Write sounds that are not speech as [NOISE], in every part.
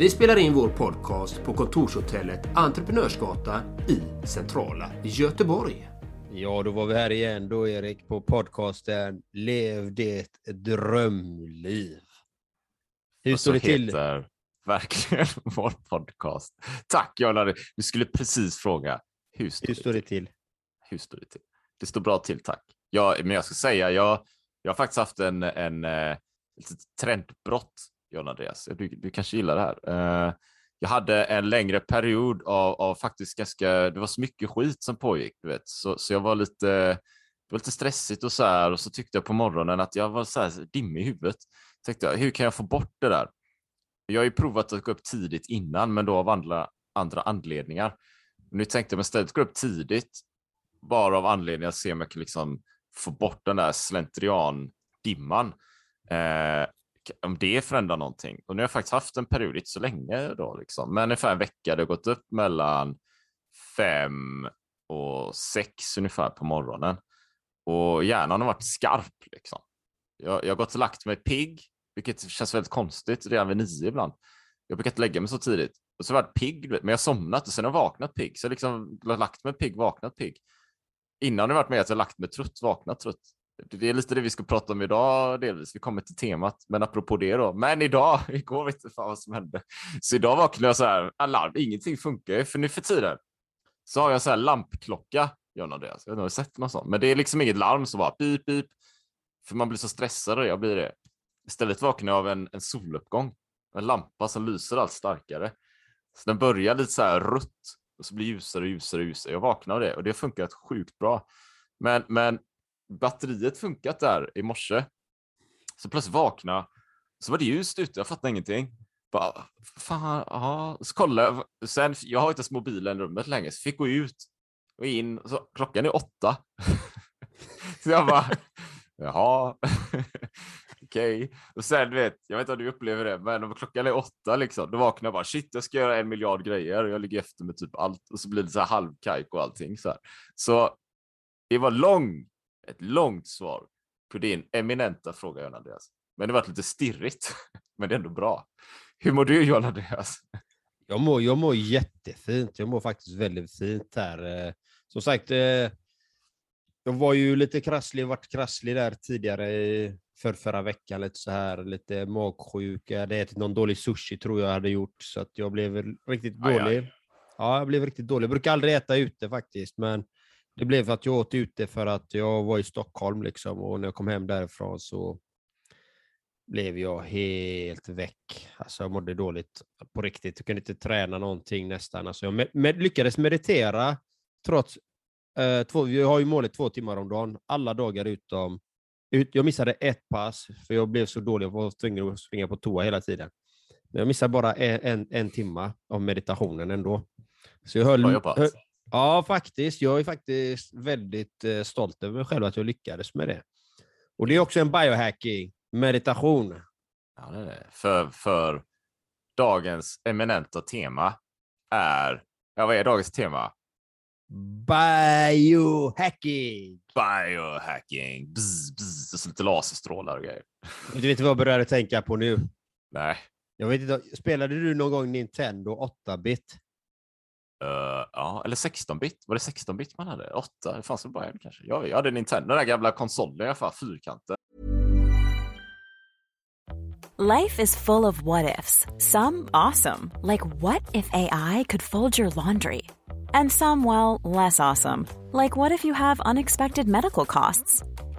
Vi spelar in vår podcast på kontorshotellet Entreprenörsgatan i centrala Göteborg. Ja, då var vi här igen då Erik på podcasten Lev det drömliv. Hur står det till? heter verkligen [LAUGHS] vår podcast. Tack Jonna, du skulle precis fråga. Hur står, Hur står det till? Hur står det till? Det står bra till, tack. Ja, men jag ska säga, jag, jag har faktiskt haft en, en, en litet trendbrott John Andreas. Du, du kanske gillar det här. Eh, jag hade en längre period av, av, faktiskt ganska, det var så mycket skit som pågick, du vet, så, så jag var lite, det var lite stressigt och så här och så tyckte jag på morgonen att jag var så här dimmig i huvudet. Tänkte jag, hur kan jag få bort det där? Jag har ju provat att gå upp tidigt innan, men då av andra, andra anledningar. Nu tänkte jag men istället gå upp tidigt, bara av anledning att se om jag kan liksom få bort den där slentrian dimman. Eh, om det förändrar någonting. Och nu har jag faktiskt haft en period, inte så länge då, liksom. men ungefär en vecka. Det har gått upp mellan fem och sex ungefär på morgonen. Och hjärnan har varit skarp. Liksom. Jag, jag har gått och lagt mig pigg, vilket känns väldigt konstigt redan vid nio ibland. Jag brukar inte lägga mig så tidigt. Och så har jag varit pigg, men jag har somnat och sen har jag vaknat pigg. Så jag liksom lagt mig pigg, vaknat pigg. Innan har det varit med att jag lagt mig trött, vaknat trött. Det är lite det vi ska prata om idag delvis. Vi kommer till temat, men apropå det då. Men idag, [LAUGHS] igår vet inte fan vad som hände. Så idag vaknade jag så här, alarm, ingenting funkar ju, för nu för tiden så har jag så här lampklocka, John Andreas. Jag har inte sett någon sån, men det är liksom inget larm som bara pip, pip. För man blir så stressad och jag blir det. Istället vaknar jag av en, en soluppgång, en lampa som lyser allt starkare. Så den börjar lite så här rött och så blir ljusare och ljusare och ljusare. Jag vaknar av det och det har funkat sjukt bra. Men, men batteriet funkat där i morse. Så plötsligt vakna så var det ljust ute, jag fattade ingenting. Bara, fan, aha. Så kollade jag, sen, jag har inte ens mobilen i rummet längre, så fick gå ut och in, så klockan är åtta. [LAUGHS] så jag bara, jaha, [LAUGHS] okej. Okay. Och sen, vet, jag vet inte om du upplever det, men om klockan är åtta liksom, då vaknar jag bara, shit, jag ska göra en miljard grejer och jag ligger efter med typ allt och så blir det så här halvkajk och allting så här. Så det var lång ett långt svar på din eminenta fråga, John Andreas. Men det var lite stirrigt, [LAUGHS] men det är ändå bra. Hur mår du, John Andreas? Jag mår, jag mår jättefint. Jag mår faktiskt väldigt fint här. Eh, som sagt, eh, jag var ju lite krasslig, varit krasslig där tidigare för förra veckan, lite så här, lite magsjuk. Jag hade ätit någon dålig sushi tror jag hade gjort, så att jag blev riktigt dålig. Aj, aj. Ja, jag blev riktigt dålig. Jag brukar aldrig äta ute faktiskt, men det blev för att jag åt ute för att jag var i Stockholm liksom och när jag kom hem därifrån så blev jag helt väck. Alltså jag mådde dåligt på riktigt. Jag kunde inte träna någonting nästan. Alltså jag med, med, lyckades meditera trots eh, två, vi har ju målet två timmar om dagen, alla dagar utom ut, jag missade ett pass för jag blev så dålig, jag var tvungen att springa på toa hela tiden. Men jag missade bara en, en, en timma av meditationen ändå. Så jag höll, höll, Ja, faktiskt. Jag är faktiskt väldigt eh, stolt över mig själv att jag lyckades med det. Och det är också en biohacking, meditation. Ja, det det. För, för dagens eminenta tema är, ja vad är dagens tema? Biohacking! Biohacking. Bzz, bzz. Och så lite laserstrålar och grejer. Du vet vad jag började tänka på nu? Nej. Jag vet inte, spelade du någon gång Nintendo 8-bit? Uh, ja, eller 16-bit. Var det 16-bit man hade? 8? Det fanns väl bara en kanske? Jag, jag hade Nintendo, den där gamla konsolen i alla fall, fyrkanten. Life is full of what ifs. Some awesome. Like what if AI could fold your laundry? And some, well, less awesome. Like what if you have unexpected medical costs?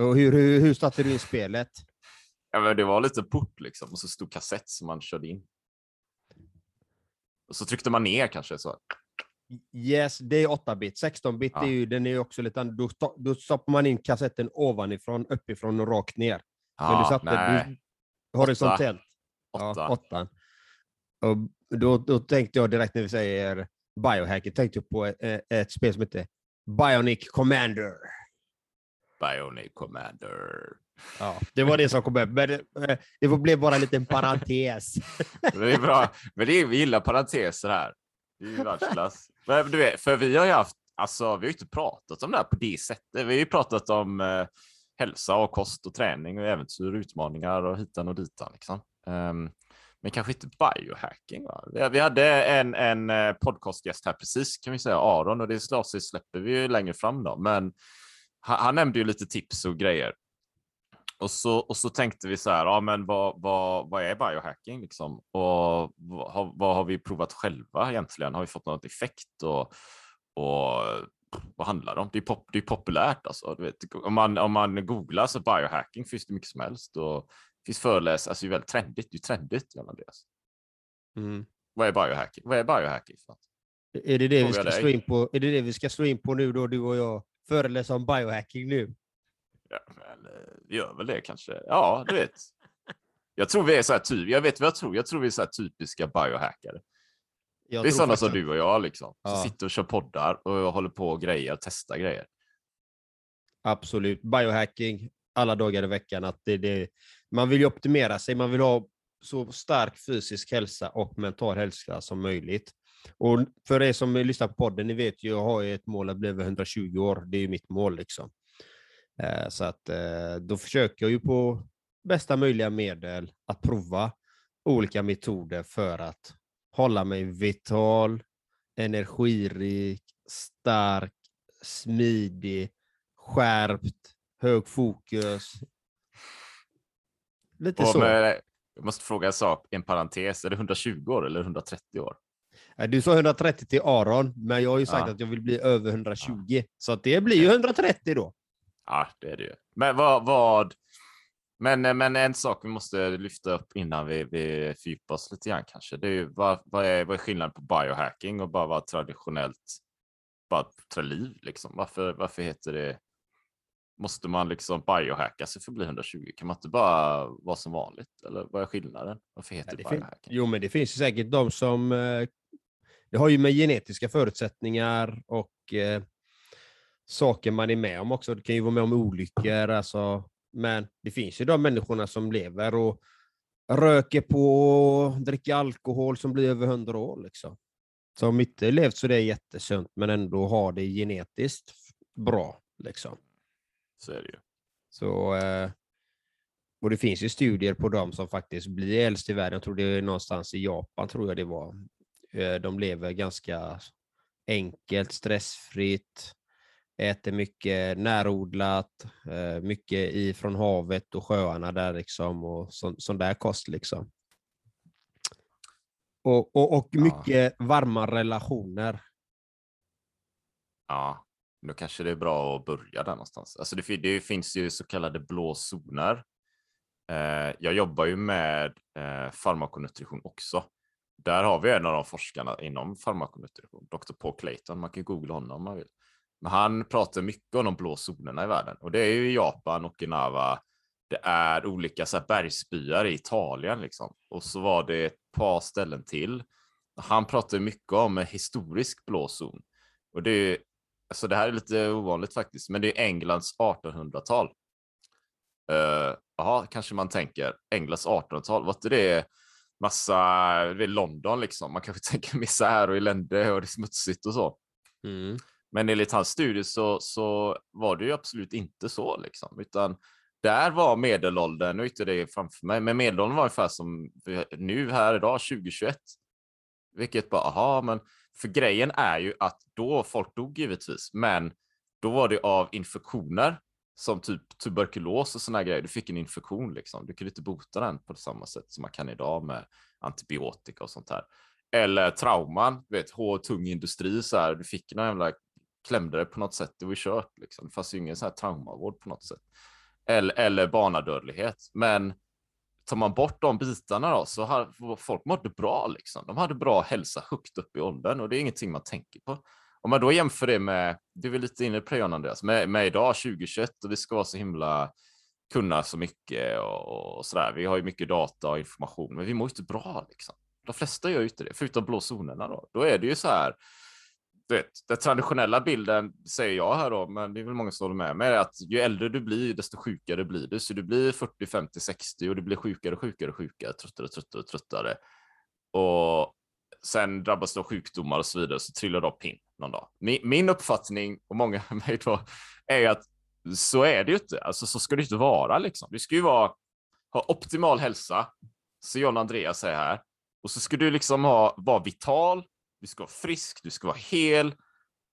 Och hur, hur, hur startade du in spelet? Ja, men det var lite port liksom och så stod kassett som man körde in. Och så tryckte man ner kanske så. Yes, det är 8-bit. 16-bit Ja. är ju, den är också lite annorlunda. Då, då stoppar man in kassetten ovanifrån, uppifrån och rakt ner. Men du satte nej, du, horisontellt. åtta. Ja, åttan. Och då, då tänkte jag direkt när vi säger biohacker, tänkte jag på ett, ett spel som heter Bionic Commander. Bionic Commander. Ja, det var det som kom upp, men det, eh, det blev bara en liten parentes. [LAUGHS] Det är bra. Men det är, vi gillar parenteser här. Det är ju världsklass. Men du vet, för vi har ju haft, alltså vi har ju inte pratat om det här på det sättet. Vi har ju pratat om eh, hälsa och kost och träning och äventyr och utmaningar och hitan och ditan liksom. Ehm, men kanske inte biohacking. Va? Vi, hade en, en eh, podcastgäst här precis kan vi säga, Aron, och det avsnitt släpper vi ju längre fram då. Men han, han nämnde ju lite tips och grejer. Och så, och så tänkte vi så här, ja men vad, vad, vad är biohacking liksom? Och vad, har- vad har vi provat själva egentligen? Har vi fått något effekt? Och, och vad handlar det om? Det är, pop, det är populärt alltså. Vet, om, man, om man googlar så biohacking finns det mycket som helst. Och det finns föreläsare, alltså det är väldigt trendigt. Det är trendigt, Jan Andreas. Mm. Vad är biohacking? Vad är biohacking? För? Är det det, vi ska dig. slå in på, är det det vi ska slå in på nu då, du och jag? Föreläsa om biohacking nu? Ja, men, eh, vi gör väl det kanske. Ja, du vet. Jag tror vi är så här typ, jag vet vad jag tror. Jag tror vi är så typiska biohackare. Jag det är sådana som du och jag liksom. Ja. Som sitter och kör poddar och håller på och grejer testar grejer. Absolut. Biohacking alla dagar i veckan. Att det, det, man vill ju optimera sig. Man vill ha så stark fysisk hälsa och mental hälsa som möjligt. Och för er som lyssnar på podden, ni vet ju, jag har ett mål att bli över 120 år. Det är ju mitt mål liksom. Eh, Så att eh, då försöker jag ju på bästa möjliga medel att prova olika metoder för att hålla mig vital, energirik, stark, smidig, skärpt, hög fokus. Lite Och så. med, jag måste fråga en sak, en parentes. Är det 120 år eller 130 år? Eh, Du sa 130 till Aron, men jag har ju sagt Ja. att jag vill bli över 120. Så att det blir ju 130 då. Ja, det är det ju. Men vad... vad men, men en sak vi måste lyfta upp innan vi, vi fördjupar oss lite grann kanske. Det är ju vad, vad, är, vad är skillnaden på biohacking och bara vara traditionellt bara trä liv liksom? Varför, varför heter det? Måste man liksom biohacka sig för att bli 120? Kan man inte bara vara som vanligt? Eller vad är skillnaden? Varför heter Ja, det det biohacking? Jo, men det finns säkert de som... Det har ju med genetiska förutsättningar och eh, saker man är med om också. Det kan ju vara med om olyckor, alltså. Men det finns ju de människorna som lever och röker på och dricker alkohol som blir över 100 år. Liksom. Som inte levt så det är jättesunt, men ändå har det genetiskt bra. Liksom. Så är det ju. Så, eh, och det finns ju studier på dem som faktiskt blir äldst i världen. Jag tror det är någonstans i Japan, tror jag det var. Eh, De lever ganska enkelt, stressfritt, äter mycket närodlat, eh, mycket ifrån havet och sjöarna där liksom och sån, sån där kost liksom. Och, och, och Ja. mycket varma relationer. Ja, då kanske det är bra att börja där någonstans. Alltså det, det finns ju så kallade blå zoner. Eh, jag jobbar ju med eh, farmakonutrition också. Där har vi en av de forskarna inom farmakonutrition, Dr. Paul Clayton. Man kan googla honom om man vill. Men han pratar mycket om de blå zonerna i världen och det är ju i Japan, Okinawa, det är olika så här, bergsbyar i Italien liksom. Och så var det ett par ställen till. Han pratar mycket om en historisk blå zon. Och det är, alltså det här är lite ovanligt faktiskt, men det är Englands 1800-tal. Uh, eh, Jaha, kanske man tänker Englands 1800-tal, var inte det massa, det är London liksom, man kanske [LAUGHS] tänker misär och elände och det är smutsigt och så. Mm. Men enligt hans studie så, så var det ju absolut inte så liksom, utan där var medelåldern, nu är inte det framför mig, men medelåldern var ungefär som nu här idag, 2021. Vilket bara, aha, men för grejen är ju att då folk dog givetvis, men då var det av infektioner som typ tuberkulos och såna grejer. Du fick en infektion liksom. Du kunde inte bota den på samma sätt som man kan idag med antibiotika och sånt här. Eller trauman, du vet, hård, tung industri så här. Du fick någon jävla klämde det på något sätt. Det var kört liksom. Det fanns ju ingen så här traumavård på något sätt. Eller, eller barnadödlighet. Men tar man bort de bitarna då så har folk mådde bra liksom. De hade bra hälsa högt upp i åldern och det är ingenting man tänker på. Om man då jämför det med, det är väl lite inne på det Andreas, med, med idag 2021 och vi ska vara så himla kunna så mycket och, och sådär. Vi har ju mycket data och information, men vi mår inte bra liksom. De flesta gör ju inte det, förutom blå zonerna då. Då är det ju så här, vet, den traditionella bilden säger jag här då, men det är väl många som håller med mig, att ju äldre du blir, desto sjukare blir du. Så du blir 40, 50, 60 och du blir sjukare, sjukare, sjukare, tröttare, tröttare, tröttare. Och sen drabbas du av sjukdomar och så vidare, så trillar du av pinn någon dag. Min, min uppfattning, och många med mig då, är att så är det ju inte. Alltså så ska det inte vara liksom. Du ska ju vara, ha optimal hälsa, så John Andreas säger här. Och så ska du liksom ha, vara vital, du ska vara frisk, du ska vara hel.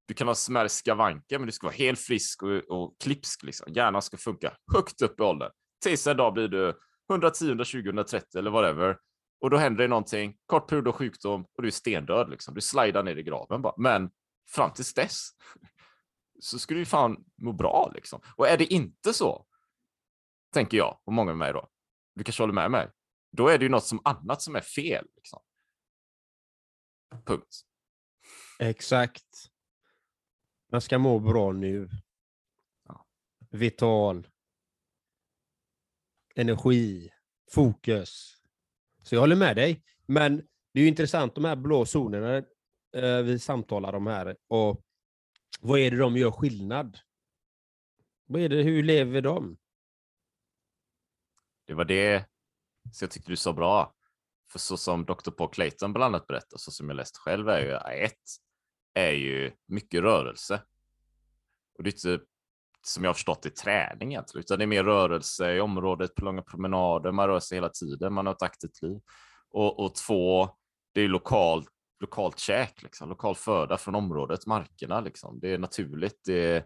Du kan ha smärre skavanker, men du ska vara helt frisk och, och klipsk. Liksom. Hjärnan ska funka högt upp i åldern. Tills en dag blir du 110, 120, 130 eller whatever. Och då händer det någonting, kort period av sjukdom och du är stendöd. Liksom. Du slidar ner i graven bara. Men fram tills dess så skulle du fan må bra liksom. Och är det inte så, tänker jag och många med mig då, du kanske håller med mig, då är det ju något som annat som är fel. Liksom. Punkt. Exakt. Man ska må bra nu. Ja. Vital. Energi. Fokus. Så jag håller med dig. Men det är ju intressant de här blå zonerna Eh, vi samtalar om här. Och vad är det de gör skillnad? Vad är det, hur lever de? Det var det så jag tyckte du sa bra. För så som Dr. Paul Clayton bland annat berättar, så som jag läst själv, är ju ett är ju mycket rörelse. Och det är inte som jag har förstått det träning egentligen, utan det är mer rörelse i området på långa promenader. Man rör sig hela tiden, man har ett aktivt liv. Och, och två, det är lokalt, lokalt käk, liksom, lokal föda från området, markerna. Liksom. Det är naturligt, det är,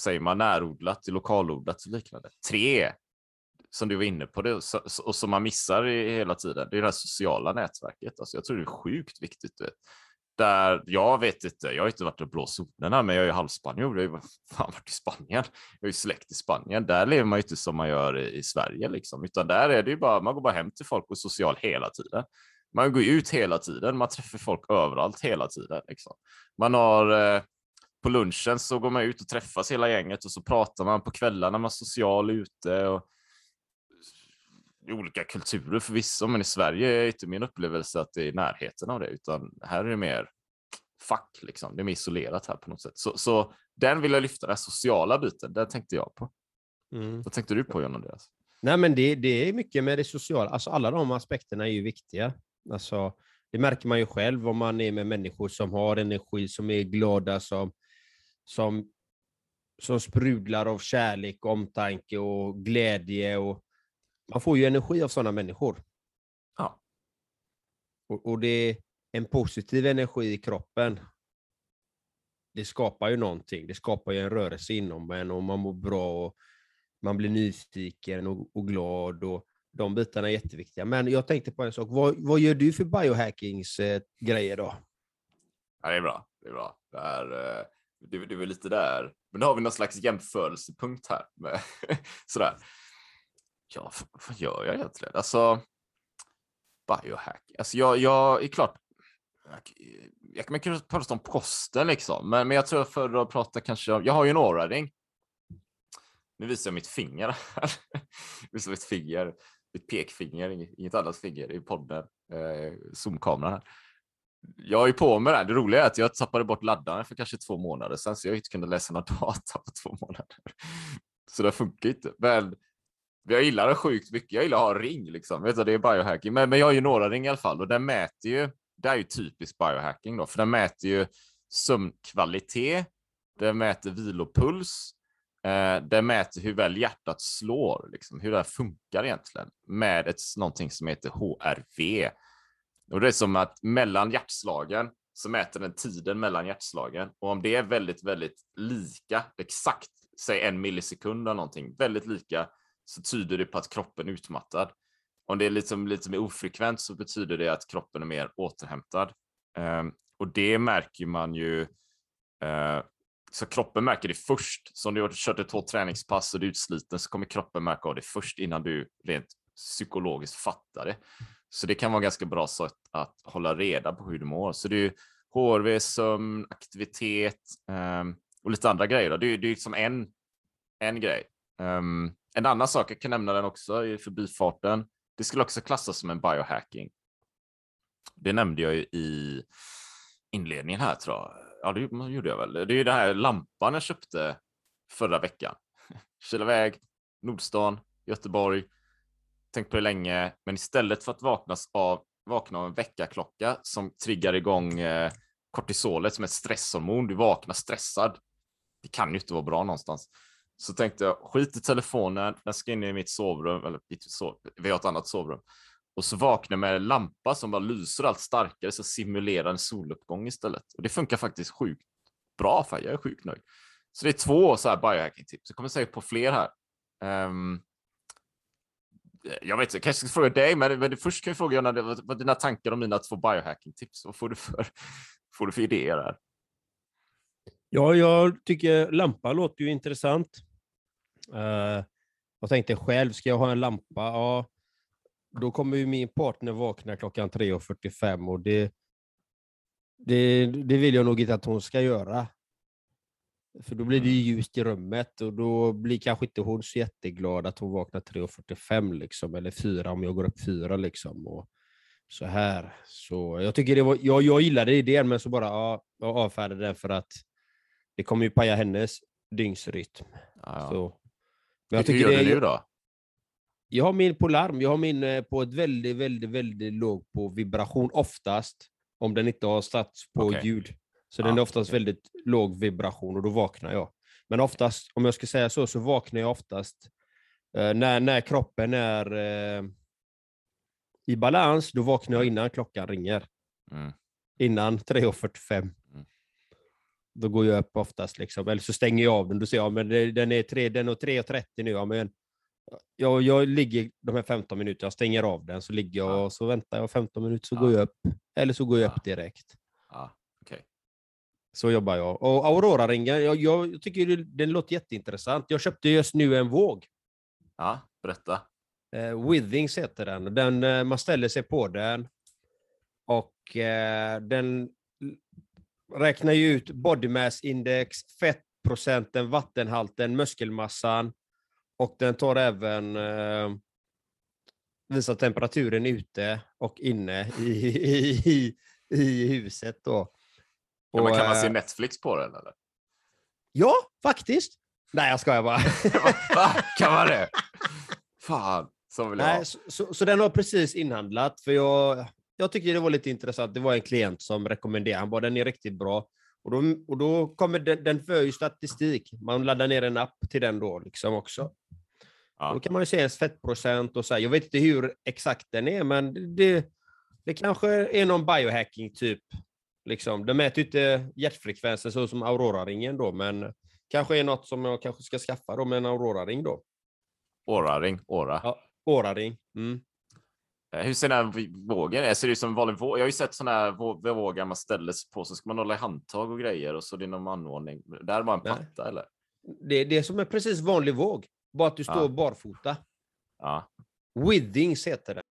säger man närodlat, det är lokalodlat och liknande. Tre, som du var inne på det, och som man missar hela tiden, det är det här sociala nätverket. Alltså, jag tror det är sjukt viktigt. Vet. Där, jag vet inte, jag har inte varit i blå zonerna, men jag är halvspanjor. Jag har fan varit i Spanien. Jag är ju släkt i Spanien. Där lever man ju inte som man gör i, i Sverige, liksom. utan där är det ju bara, man går bara hem till folk och är social hela tiden. Man går ut hela tiden, man träffar folk överallt hela tiden. Liksom. Man har eh, på lunchen så går man ut och träffas hela gänget och så pratar man på kvällarna, man är social ute. Och, i olika kulturer förvisso, men i Sverige är inte min upplevelse att det är i närheten av det, utan här är det mer fack, liksom. det är mer isolerat här på något sätt. Så, så den vill jag lyfta, den sociala biten, den tänkte jag på. Mm. Vad tänkte du på, John Andreas? Nej, men det, det är mycket med det sociala, alltså alla de aspekterna är ju viktiga. Alltså, det märker man ju själv om man är med människor som har energi, som är glada, som, som, som sprudlar av kärlek, omtanke och glädje och man får ju energi av sådana människor. Ja. Och, och det är en positiv energi i kroppen. Det skapar ju någonting. Det skapar ju en rörelse inom en och man mår bra och man blir nyfiken och, och glad. och de bitarna är jätteviktiga. Men jag tänkte på en sak. Vad, vad gör du för biohackings eh, grejer då? Ja, det är bra. Det är bra. Det är, eh, det, det är väl lite där. Men då har vi någon slags jämförelsepunkt här. Med, [LAUGHS] sådär. Ja, vad gör jag egentligen? Alltså, biohack. Alltså jag, jag är klart, jag, jag kan prata om posten liksom, men, men jag tror jag föredrar att prata kanske om, jag har ju en aura-ring. Nu visar jag mitt finger här. [LAUGHS] visar mitt finger, ett pekfinger, inget annat finger i podden, eh, zoomkameran här. Jag är på med det här. Det roliga är att jag tappade bort laddaren för kanske två månader sedan, så jag inte kunde läsa någon [LAUGHS] data på två månader. Så det funkar inte. Men jag gillar det sjukt mycket. Jag gillar att ha ring liksom. Vet du, det är biohacking. Men, men jag har ju några ring i alla fall och den mäter ju. Det är ju typiskt biohacking då, för den mäter ju sömnkvalitet. Den mäter vilopuls. Eh, den mäter hur väl hjärtat slår, liksom, hur det här funkar egentligen med ett, någonting som heter HRV. Och det är som att mellan hjärtslagen så mäter den tiden mellan hjärtslagen och om det är väldigt, väldigt lika, exakt, säg en millisekund eller någonting, väldigt lika så tyder det på att kroppen är utmattad. Om det är liksom lite mer ofrekvent så betyder det att kroppen är mer återhämtad. Eh, och det märker man ju. eh, så kroppen märker det först. Så om du har kört ett hårt träningspass och du är utsliten så kommer kroppen märka av det först innan du rent psykologiskt fattar det. Så det kan vara ganska bra sätt att hålla reda på hur du mår. Så det är HRV, sömn, aktivitet um, och lite andra grejer. Då. Det är, det är liksom en, en grej. Um, en annan sak, jag kan nämna den också i förbifarten. Det skulle också klassas som en biohacking. Det nämnde jag ju i inledningen här tror jag. Ja, det gjorde jag väl. Det är ju den här lampan jag köpte förra veckan. Kilaväg, Nordstan, Göteborg. Tänkt på det länge, men istället för att vaknas av, vakna av en väckarklocka som triggar igång eh, kortisolet som är ett stresshormon, du vaknar stressad. Det kan ju inte vara bra någonstans. Så tänkte jag, skit i telefonen, den ska in i mitt sovrum, eller mitt sov, vi har ett annat sovrum. Och så vaknar jag med en lampa som bara lyser allt starkare, så simulerar en soluppgång istället. Och det funkar faktiskt sjukt bra, för jag är sjukt nöjd. Så det är två så här biohacking-tips. Jag kommer säkert på fler här. Um, jag vet inte, jag kanske ska fråga dig, men, men först kan jag fråga Jonna, vad, vad dina tankar om mina två biohacking-tips? Vad får du för, [LAUGHS] får du för idéer här? Ja, jag tycker lampa låter ju intressant. Uh, jag tänkte själv, ska jag ha en lampa? Ja, då kommer ju min partner vakna klockan 3.45 och det, det, det vill jag nog inte att hon ska göra. För då blir det mm. ljust i rummet och då blir kanske inte hon så jätteglad att hon vaknar 3.45 liksom, eller 4 om jag går upp 4 liksom. Och så här. Så jag tycker det var, jag, jag gillade idén men så bara, ja, jag avfärdade den för att det kommer ju paja hennes dygnsrytm. Ja. Så, men jag Hur gör du nu då? Jag har min på larm. Jag har min eh, på ett väldigt, väldigt, väldigt låg på vibration oftast. Om den inte har satts på okay. ljud. Så ja, den är oftast okay. väldigt låg vibration och då vaknar jag. Men oftast, om jag ska säga så, så vaknar jag oftast eh, när, när kroppen är eh, i balans, då vaknar jag innan klockan ringer. Mm. Innan 3.45 då går jag upp oftast, liksom. eller så stänger jag av den. Då säger jag men den är 3.30 nu. Ja, men jag, jag ligger de här 15 minuterna, jag stänger av den, så ligger jag ja. och så väntar jag 15 minuter, så ja. går jag upp. Eller så går jag upp direkt. Ja, okay. Så jobbar jag. Och Aurora-ringen, jag, jag, tycker den låter jätteintressant. Jag köpte just nu en våg. Ja, berätta. Eh, Withings heter den. den. Eh, man ställer sig på den och eh, den räknar ju ut body mass index, fettprocenten, vattenhalten, muskelmassan och den tar även eh, visar temperaturen ute och inne i, i, i, i huset. Då. Och, ja, men kan man se eh, Netflix på den? Eller? Ja, faktiskt. Nej, jag skojar bara. [LAUGHS] Va? Kan man det? Fan, så vill Nej, så, så, så, den har precis inhandlat, för jag, jag tycker det var lite intressant. Det var en klient som rekommenderade, han bara den är riktigt bra. Och då, och då kommer den, den för ju statistik. Man laddar ner en app till den då liksom också. Ja. Då kan man ju se ens fettprocent och så. Här. Jag vet inte hur exakt den är, men det, det kanske är någon biohacking typ. Liksom. Den mäter ju inte hjärtfrekvensen så som Aurora-ringen då, men kanske är något som jag kanske ska skaffa då med en Aurora-ring då. Aura-ring, Aura. Ja, Aura-ring. Mm. Eh, hur ser den här vågen Ser det ut som en vanlig våg? Jag har ju sett sådana här vågar man ställer sig på, så ska man hålla i handtag och grejer och så det är någon anordning. Där är bara en platta Nej. eller? Det, är det som är precis vanlig våg, bara att du står ja. barfota. Ja. Withings heter det.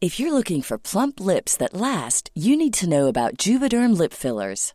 If you're looking for plump lips that last, you need to know about juvederm lip fillers.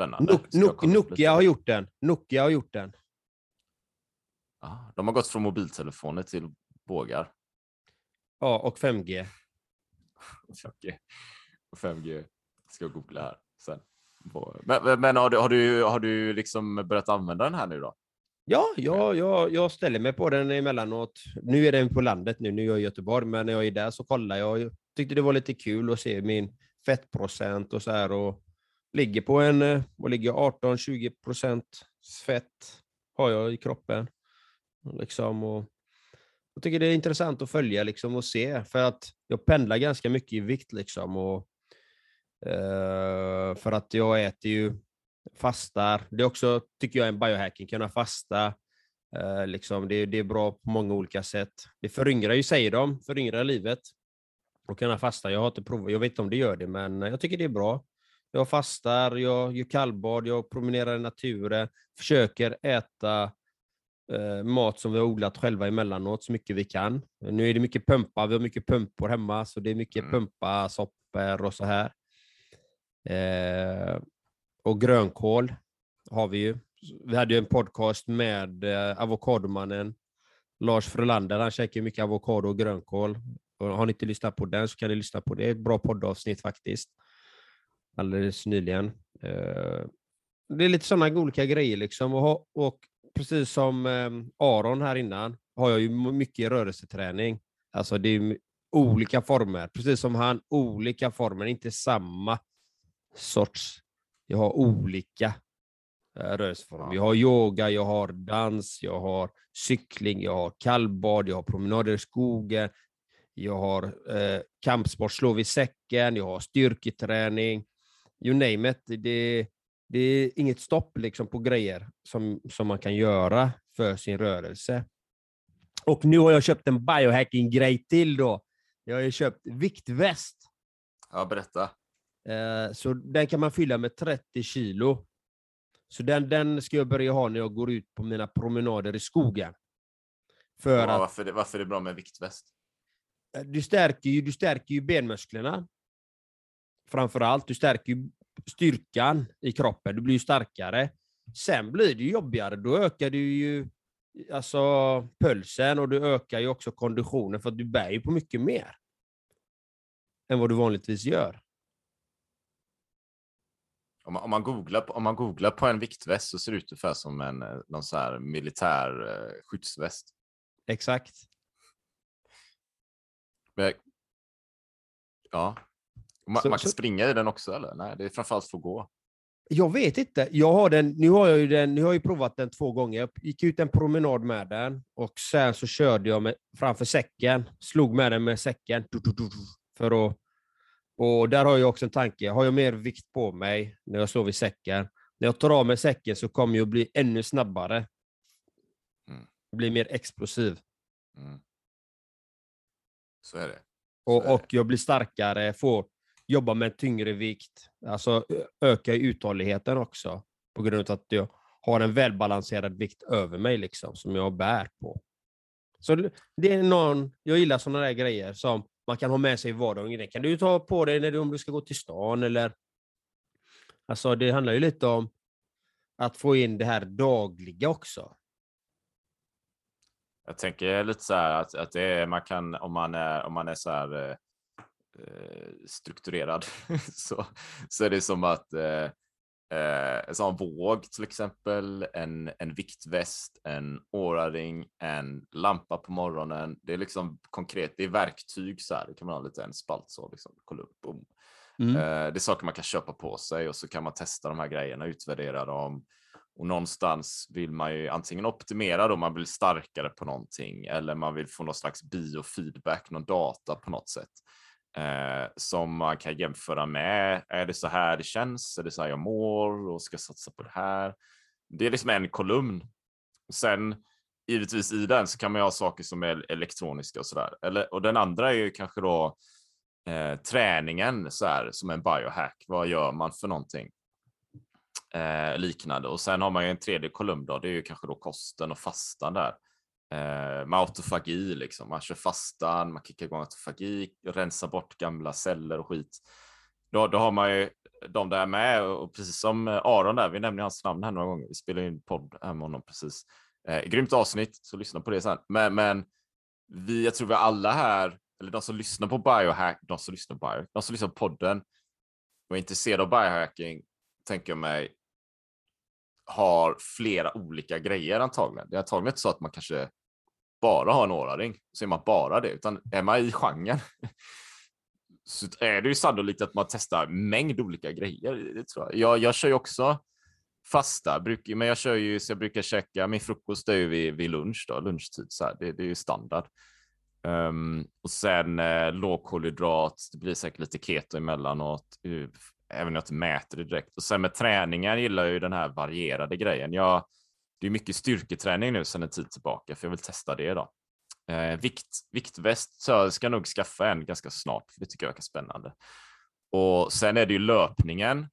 Spännande. Nok, Nok? Nokia har gjort den. Nokia har gjort den. Ah, de har gått från mobiltelefoner till bågar. Ja, och 5G. 5G. [LAUGHS] Och 5G ska jag googla här sen. Men, men- men har, du, har, du, har du liksom börjat använda den här nu då? Ja, jag, jag, jag ställer mig på den emellanåt. Nu är den på landet nu, nu är jag i Göteborg, men när jag är där så kollar jag. Jag tyckte det var lite kul att se min fettprocent och så här och ligger på en, eh, vad ligger 18-20 procent fett har jag i kroppen. Liksom, och jag tycker det är intressant att följa liksom, och se, för att jag pendlar ganska mycket i vikt. Liksom, och, eh, för att jag äter ju fastar. Det är också, tycker jag, en biohacking, kunna fasta. Eh, liksom, det, det är bra på många olika sätt. Det föryngrar ju, säger de, föryngrar livet. Och kunna fasta. Jag har inte provat, jag vet inte om det gör det, men jag tycker det är bra. Jag fastar, jag gör kallbad, jag promenerar i naturen, försöker äta eh, mat som vi har odlat själva emellanåt så mycket vi kan. Nu är det mycket pumpa, vi har mycket pumpor hemma, så det är mycket Mm. pumpa, soppor och så här. Eh, och grönkål har vi ju. Vi hade ju en podcast med eh, avokadomannen Lars Frölander. Han käkar mycket avokado och grönkål. Och har ni inte lyssnat på den så kan ni lyssna på det. Det är ett bra poddavsnitt faktiskt. Alldeles nyligen. Eh, det är lite sådana olika grejer liksom. Och, och precis som eh, Aron här innan har jag ju mycket rörelseträning. Alltså det är olika former. Precis som han, olika former, inte samma sorts. Jag har olika eh, rörelseformer. Jag har yoga, jag har dans, jag har cykling, jag har kallbad, jag har promenader i skogen, jag har eh, kampsport, slå vid säcken, jag har styrketräning. You name it. Det, det är inget stopp liksom på grejer som, som man kan göra för sin rörelse. Och nu har jag köpt en biohacking-grej till då. Jag har ju köpt viktväst. Ja, berätta. Eh, Så den kan man fylla med 30 kilo. Så den, den ska jag börja ha när jag går ut på mina promenader i skogen. För Ja, att varför, det, varför är det bra med viktväst? eh, du stärker, ju, du stärker ju benmusklerna. Framför allt, du stärker ju styrkan i kroppen. Du blir ju starkare. Sen blir det jobbigare. Då ökar du ju alltså, pulsen och du ökar ju också konditionen för att du bär ju på mycket mer än vad du vanligtvis gör. Om man, om, man googlar, på- om man googlar på en viktväst så ser det ut ungefär som en eh, någon så här militär eh, skyddsväst. Exakt. Men, ja. Man, Så- man kan så- springa i den också eller? Nej, det är framförallt för att gå. Jag vet inte. Jag har den, nu har jag ju den, nu har jag provat den två gånger. Jag gick ut en promenad med den och sen så körde jag med, framför säcken. Slog med den med säcken. För att, och där har jag också en tanke. Har jag mer vikt på mig när jag står vid säcken, när jag tar av mig säcken så kommer jag bli ännu snabbare. Mm. Bli mer explosiv. Mm. Så är det. Och, Så är det. och jag blir starkare, får jobba med tyngre vikt. Alltså öka uthålligheten också. På grund av att jag har en välbalanserad vikt över mig liksom, som jag bär på. Så det- är någon, jag gillar sådana där grejer som man kan ha med sig i vardagen. Det kan du ta på dig när du, om du ska gå till stan eller... Alltså det handlar ju lite om att få in det här dagliga också. Jag tänker lite så här att, att det är, man kan, om man är, om man är så här eh, strukturerad, [LAUGHS] så, så är det som att eh, eh, en sån våg till exempel, en, en viktväst, en åraring, en lampa på morgonen. Det är liksom konkret, det är verktyg så här. Det kan man ha lite en spalt så, liksom, kolumn, boom. Mm. Eh, det är saker man kan köpa på sig och så kan man testa de här grejerna, utvärdera dem. Och någonstans vill man ju antingen optimera då man blir starkare på någonting eller man vill få någon slags biofeedback, någon data på något sätt. Eh, som man kan jämföra med. Är det så här det känns? Är det så här jag mår och ska satsa på det här? Det är liksom en kolumn. Sen givetvis i den så kan man ju ha saker som är elektroniska och sådär. Eller, och den andra är ju kanske då eh, träningen så här, som en biohack. Vad gör man för någonting? Eh, liknande. Och sen har man ju en tredje kolumn då. Det är ju kanske då kosten och fastan där. Eh, med autofagi liksom. Man kör fastan, man kickar igång autofagi, rensar bort gamla celler och skit. Då, då har man ju de där med och precis som eh, Aron där, vi nämner hans namn här några gånger. Vi spelar in podd här med honom precis. Eh, grymt avsnitt, så lyssna på det sen. Men, men vi, jag tror vi alla här, eller de som lyssnar på biohack, de som lyssnar på biohack, de som lyssnar på podden och är intresserade av biohacking, tänker jag mig, har flera olika grejer antagligen. Det är antagligen inte så att man kanske bara har en åraring, så är man bara det, utan är man i genren [LAUGHS] så är det ju sannolikt att man testar mängd olika grejer. Det tror jag. Jag, jag kör ju också fasta, bruk, men jag kör ju så jag brukar käka, min frukost är ju vid, vid lunch då, lunchtid så här. Det, det är ju standard. Um, och sen eh, lågkolhydrat, det blir säkert lite keto emellanåt, uh, även om jag inte mäter det direkt. Och sen med träningen gillar jag ju den här varierade grejen. Jag, det är mycket styrketräning nu sedan en tid tillbaka, för jag vill testa det då. Eh, vikt, viktväst, så jag ska nog skaffa en ganska snart, för det tycker jag verkar spännande. Och sen är det ju löpningen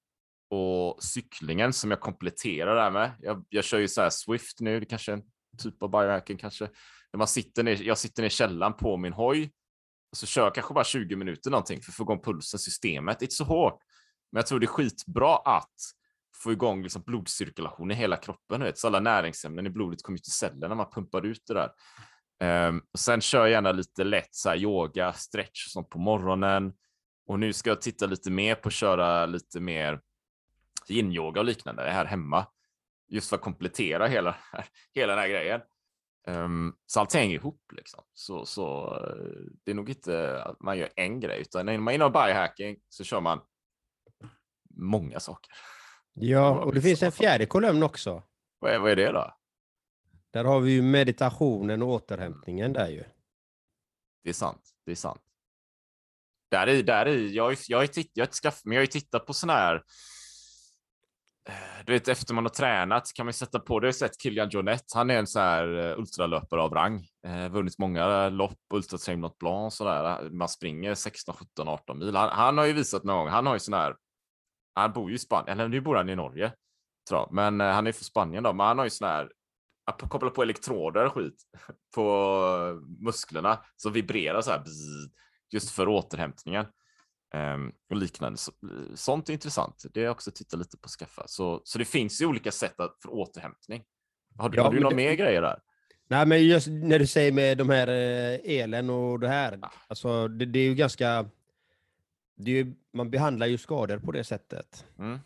och cyklingen som jag kompletterar det här med. Jag, jag kör ju så här Swift nu, det kanske är en typ av biohacking kanske. När man sitter ner, jag sitter ner i källaren på min hoj och så kör jag kanske bara 20 minuter någonting för att få igång pulsen, systemet. Inte så hårt, men jag tror det är skitbra att få igång liksom blodcirkulation i hela kroppen. Vet, så alla näringsämnen i blodet kommer till cellerna man pumpar ut det där. Um, och sen kör jag gärna lite lätt så här, yoga, stretch och sånt på morgonen. Och nu ska jag titta lite mer på att köra lite mer yin-yoga och liknande här hemma. Just för att komplettera hela, [LAUGHS] hela den här grejen. Um, så allt hänger ihop liksom. Så, så eh, det är nog inte att man gör en grej, utan när man är inom biohacking så kör man många saker. Ja, och det finns en fjärde kolumn också. Vad är, vad är det då? Där har vi ju meditationen och återhämtningen där ju. Det är sant. Det är sant. Där i, där i, jag, jag, titt, jag, skaffat, men jag har ju tittat på sån här eh, du vet, efter man har tränat kan man sätta på, det har sett Kilian Jornet, han är en sån här eh, ultralöpare av rang, eh, vunnit många lopp, Ultra Trail Blanc sådär, man springer 16, 17, 18 mil. Han, han har ju visat någon gång, han har ju sån här, han bor ju i Spanien, eller nu bor han i Norge, tror jag, men eh, han är från Spanien då, men han har ju sån här, att koppla på elektroder och skit [LAUGHS] på musklerna som vibrerar så här, bzz, just för återhämtningen. Ehm, och liknande. Så, sånt är intressant. Det har jag också tittat lite på skaffa. Så, så det finns ju olika sätt att, för återhämtning. Har, du- Ja, har du några det- mer grejer där? Nej, men just när du säger med de här eh, elen och det här. Ja. Alltså, det, det är ju ganska... Ju, man behandlar ju skador på det sättet. Mm.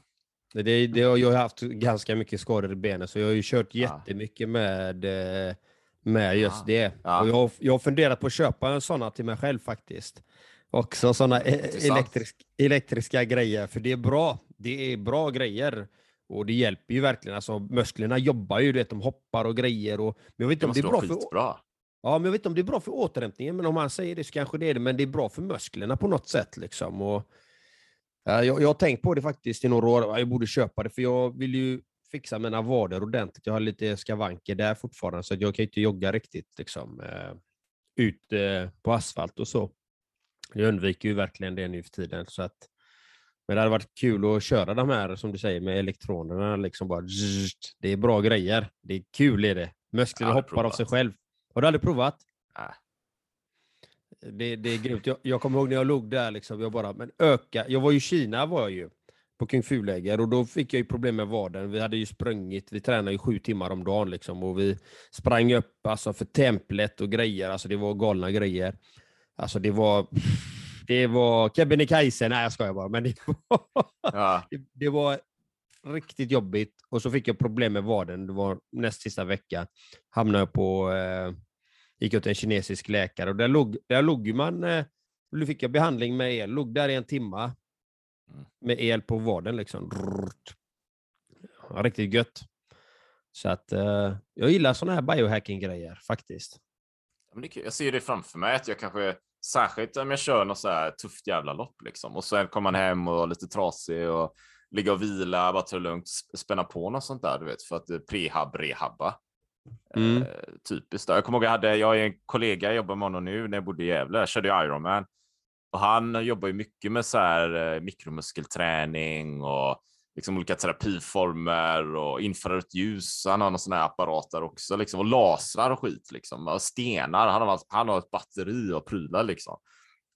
Det, det, jag har haft ganska mycket skador i benen, så jag har ju kört jättemycket med, eh, med just det. Ja. Och jag, har- jag har funderat på att köpa sådana till mig själv faktiskt. Också sådana Intressant. elektrisk, elektriska grejer, för det är bra. Det är bra grejer. Och det hjälper ju verkligen. Alltså, musklerna jobbar ju, du vet, de hoppar och grejer. Och, men jag vet inte Det om det är bra för skitbra. Ja, men jag vet inte om det är bra för återhämtningen, men om han säger det så kanske det är det. Men det är bra för musklerna på något sätt. Liksom. Och, ja, jag, jag har tänkt på det faktiskt i några år. Ja, Jag borde köpa det, för jag vill ju fixa mina vader ordentligt. Jag har lite skavanker där fortfarande, så jag kan ju inte jogga riktigt. Liksom. Eh, ut eh, på asfalt och så. Jag undviker ju verkligen det nu för tiden. Så att, men det hade varit kul att köra de här, som du säger, med elektronerna. Liksom bara, det är bra grejer. Det är kul är det. Musklerna hoppar av sig själv. Har du aldrig provat? Nej. Det, det är grymt. Jag, jag kommer ihåg när jag låg där, liksom, jag bara, men öka. Jag var ju i Kina var jag ju, på kung fu-läger och då fick jag ju problem med vaden. Vi hade ju sprungit, vi tränade ju sju timmar om dagen liksom och vi sprang upp alltså, för templet och grejer. Alltså det var galna grejer. Alltså det var, det var Kebnekaise, nej jag skojar bara, men det var, Ja. [LAUGHS] det, det var riktigt jobbigt och så fick jag problem med vaden. Det var näst sista veckan. Hamnade jag på, eh, gick jag till en kinesisk läkare och där låg, där låg man, eh, då fick jag behandling med el, låg där i en timma Mm. med el på vaden liksom. Riktigt gött. Så att eh, jag gillar sådana här biohacking-grejer faktiskt. Jag ser det framför mig att jag kanske, särskilt om jag kör något så här tufft jävla lopp liksom och sen kommer man hem och är lite trasig och ligga och vila, bara ta det lugnt, sp- spänna på något sånt där, du vet, för att eh, prehab, rehabba. Mm. Eh, typiskt. Jag kommer ihåg, jag hade, jag har en kollega, jag jobbar med honom nu när jag bodde i Gävle, jag körde Ironman. Och han jobbar ju mycket med så här eh, mikromuskelträning och liksom olika terapiformer och infrarött ljus. Han har någon sån här apparat där också liksom och lasrar och skit liksom och stenar. Han har, han har ett batteri och prylar liksom.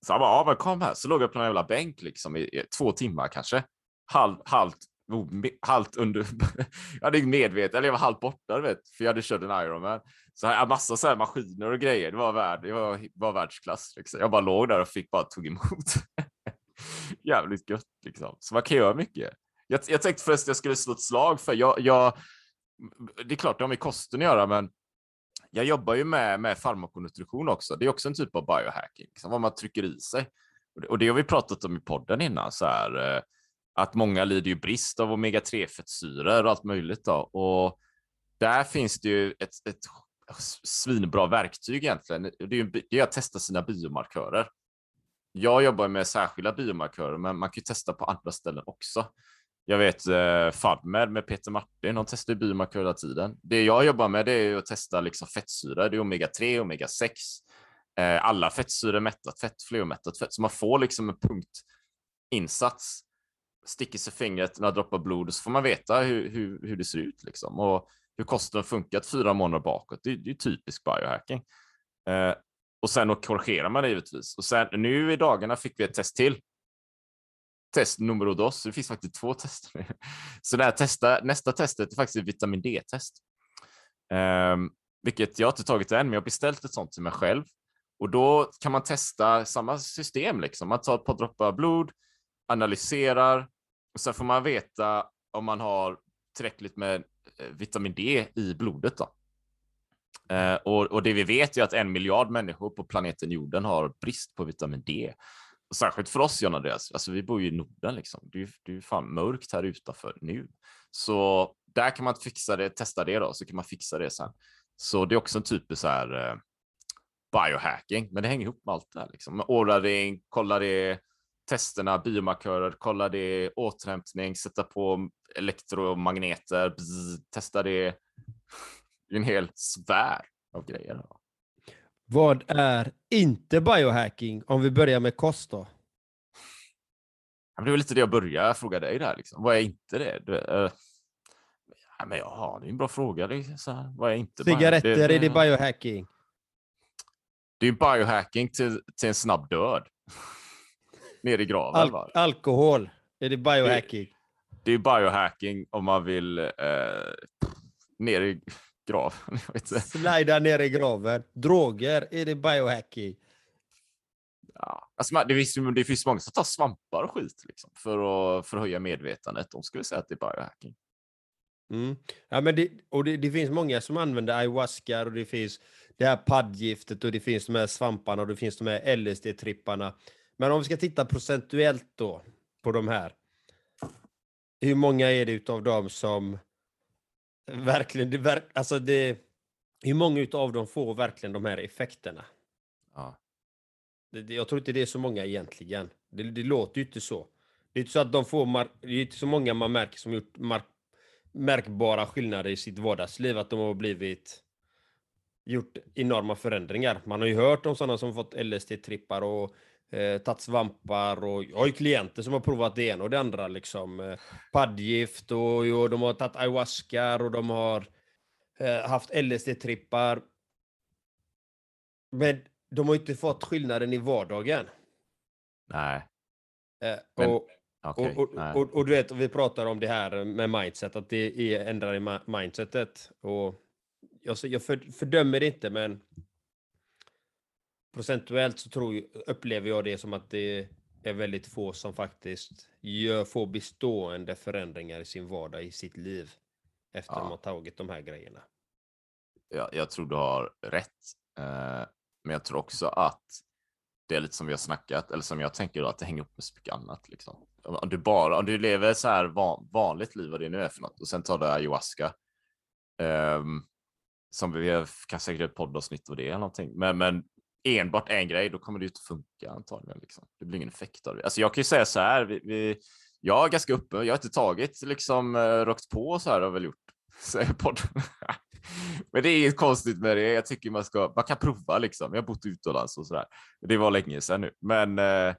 Så han bara, ja men kom här. Så låg jag på en jävla bänk liksom i, i två timmar kanske. Halv, halvt, oh, me- halvt under, [LAUGHS] jag hade medvetet, eller jag var halvt borta du vet, för jag hade kört en Ironman. Så jag hade massa så här maskiner och grejer. Det var, värld, det var, var världsklass. Liksom. Jag bara låg där och fick bara tog emot. [LAUGHS] Jävligt gött liksom. Så man kan göra mycket. Jag, jag tänkte förresten jag skulle slå ett slag för jag, jag det är klart det har med kosten att göra, men jag jobbar ju med, med farmakonutrition också. Det är också en typ av biohacking, liksom, vad man trycker i sig. Och det, och det har vi pratat om i podden innan, så här, eh, att många lider ju brist av omega-3-fettsyror och allt möjligt. Då. Och där finns det ju ett, ett svinbra verktyg egentligen. Det är, ju, det är att testa sina biomarkörer. Jag jobbar med särskilda biomarkörer, men man kan ju testa på andra ställen också. Jag vet eh, FADMED med Peter Martin, de testar biomarkörer hela tiden. Det jag jobbar med det är att testa liksom fettsyror, det är omega-3, omega-6, eh, alla fettsyror, mättat fett, fleomättat fett, så man får liksom en punktinsats, sticker sig fingret, några droppar blod, så får man veta hur, hur, hur det ser ut liksom. Och hur kosten funkat fyra månader bakåt, det, det är typisk biohacking. Eh, och sen då korrigerar man det givetvis. Och sen nu i dagarna fick vi ett test till test nummer dos. Det finns faktiskt två tester. [LAUGHS] Så det här testa, nästa testet är faktiskt ett vitamin D-test. Eh, vilket jag inte tagit än, men jag har beställt ett sånt till mig själv. Och då kan man testa samma system. Liksom. Man tar ett par droppar blod, analyserar och sen får man veta om man har tillräckligt med eh, vitamin D i blodet. Då. Eh, och, och det vi vet är att en miljard människor på planeten jorden har brist på vitamin D. Och särskilt för oss, John Andreas, alltså vi bor ju i Norden liksom. Det är ju det är fan mörkt här utanför nu. Så där kan man fixa det, testa det då, så kan man fixa det sen. Så det är också en typ så här eh, biohacking, men det hänger ihop med allt det här liksom. Åraring, kolla det, testerna, biomarkörer, kolla det, återhämtning, sätta på elektromagneter, bzz, testa det. Det är en hel sfär av grejer. Vad är inte biohacking om vi börjar med kost då? Det var lite det jag började fråga dig där. Liksom. Vad är inte det? Du, ja, men ja, det är en bra fråga. Det är så här, vad är inte Cigaretter, är det biohacking? Det är biohacking till, till en snabb död. Ner i graven. Al va? alkohol, är det biohacking? Det är biohacking om man vill eh, ner i graven. [LAUGHS] Slida ner i graven. Droger, är det biohacking? Ja. Alltså, det, finns, det finns många som tar svampar och skit liksom, för, att, för att höja medvetandet. De skulle säga att det är biohacking. Mm. Ja, men det, och det, det finns många som använder ayahuasca och det finns det här paddgiftet och det finns de här svamparna och det finns de här LSD-tripparna. Men om vi ska titta procentuellt då på de här. Hur många är det utav dem som verkligen, det, verk, alltså det, hur många utav dem får verkligen de här effekterna? Ja. Det, det, jag tror inte det är så många egentligen. Det, det låter ju inte så. Det är inte så att de får, mar- det är inte så många man märker som gjort mark- märkbara skillnader i sitt vardagsliv, att de har blivit gjort enorma förändringar. Man har ju hört om sådana som fått LSD-trippar och eh, tagit svampar och jag har ju klienter som har provat det ena och det andra liksom. Eh, paddgift och, och de har tagit ayahuasca och de har eh, haft LSD-trippar. Men de har inte fått skillnaden i vardagen. Nej. Eh, Men- och, Okej. och, och, nej. och, och du vet, vi pratar om det här med mindset, att det är ändrar i mindsetet. Och jag, jag för, fördömer det inte, men procentuellt så tror, upplever jag det som att det är väldigt få som faktiskt gör, får bestående förändringar i sin vardag, i sitt liv, efter Ja. de har tagit de här grejerna. jag, jag tror du har rätt. Eh, men jag tror också att det är lite som vi har snackat, eller som jag tänker då, att det hänger upp med så mycket annat. Liksom. Om du bara, om du lever så här van, vanligt liv, vad det nu är för något, och sen tar du ayahuasca. ehm, som vi kan säkert ett poddavsnitt av det eller någonting. Men, men enbart en grej, då kommer det ju inte funka antagligen. Liksom. Det blir ingen effekt av det. Alltså jag kan ju säga så här, vi, vi, jag är ganska uppe, jag har inte tagit liksom eh, rakt på så här har jag väl gjort. [LAUGHS] Säger podden. Men det är inget konstigt med det. Jag tycker man ska, man kan prova liksom. Jag har bott utomlands och sådär. Det var länge sedan nu, men eh,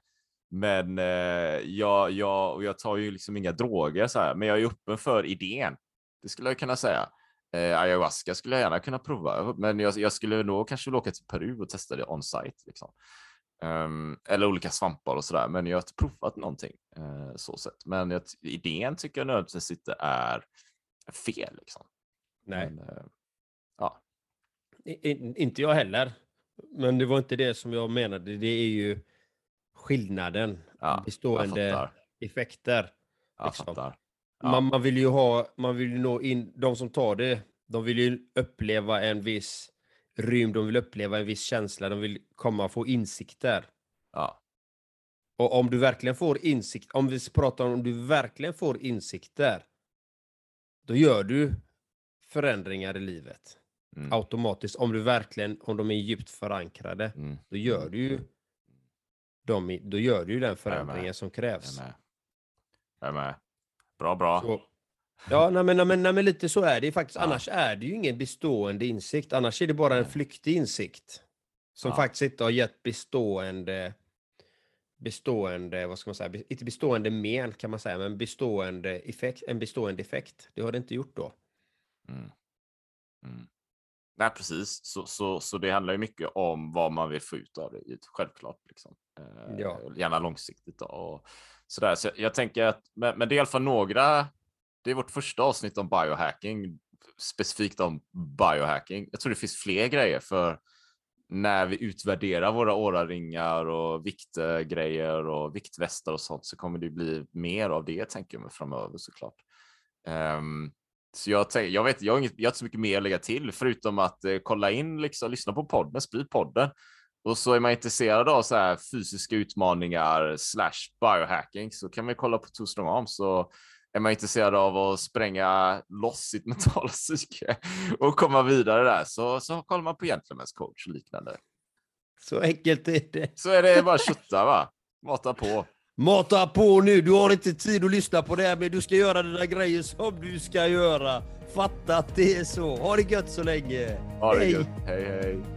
men ja, jag, jag, och jag tar ju liksom inga droger så här, men jag är öppen för idén. Det skulle jag kunna säga. Eh, ayahuasca skulle jag gärna kunna prova, men jag, jag skulle nog kanske vilja åka till Peru och testa det on-site. Liksom. Ehm, eller olika svampar och sådär, men jag har inte provat någonting eh, så sett. Men jag, idén tycker jag nödvändigtvis inte är fel. Liksom. Nej. Men, eh, ja, I, i, inte jag heller. Men det var inte det som jag menade. Det är ju skillnaden. ja, bestående effekter. Jag liksom. fattar. Ja. Man, man vill ju ha, man vill ju nå in, de som tar det, de vill ju uppleva en viss rymd, de vill uppleva en viss känsla, de vill komma och få insikter. Ja, Och om du verkligen får insikt, om vi pratar om om du verkligen får insikter, då gör du förändringar i livet. mm, Automatiskt, om du verkligen, om de är djupt förankrade, mm, då gör du ju de, då gör du ju den förändringen som jag krävs. är med. Jag är med. Bra, bra. Så, ja, nej, men, nej, men, nej, men lite så är det ju faktiskt. Ja. Annars är det ju ingen bestående insikt. Annars är det bara en flyktig insikt. Som Ja. faktiskt inte har gett bestående, bestående, vad ska man säga, inte bestående men kan man säga, men bestående effekt, en bestående effekt. Det har det inte gjort då. Mm. Mm. Nej, precis. Så, så, så det handlar ju mycket om vad man vill få ut av det, självklart. Liksom. Eh, Ja. Gärna långsiktigt. Då, och sådär. Så jag, jag tänker att, men, men det är i alla fall några, det är vårt första avsnitt om biohacking, specifikt om biohacking. Jag tror det finns fler grejer för när vi utvärderar våra åraringar och viktgrejer och viktvästar och sånt så kommer det bli mer av det tänker jag mig framöver såklart. Um, så jag, tänk, jag, vet, jag, har inget, jag har inte så mycket mer att lägga till förutom att eh, kolla in, liksom, lyssna på podden, sprid podden. Och så är man intresserad av så här fysiska utmaningar slash biohacking så kan man kolla på Two Strong Arms. Så är man intresserad av att spränga loss sitt [LAUGHS] mentala psyke och komma vidare där så, så kollar man på Gentlemen's coach och liknande. Så enkelt är det. Så är det bara kötta va? Mata på. Mata på nu, du har inte tid att lyssna på det här, men du ska göra dina grejer som du ska göra. Fatta att det är så. Ha det gött så länge. Ha det Hej. gött. Hej hej.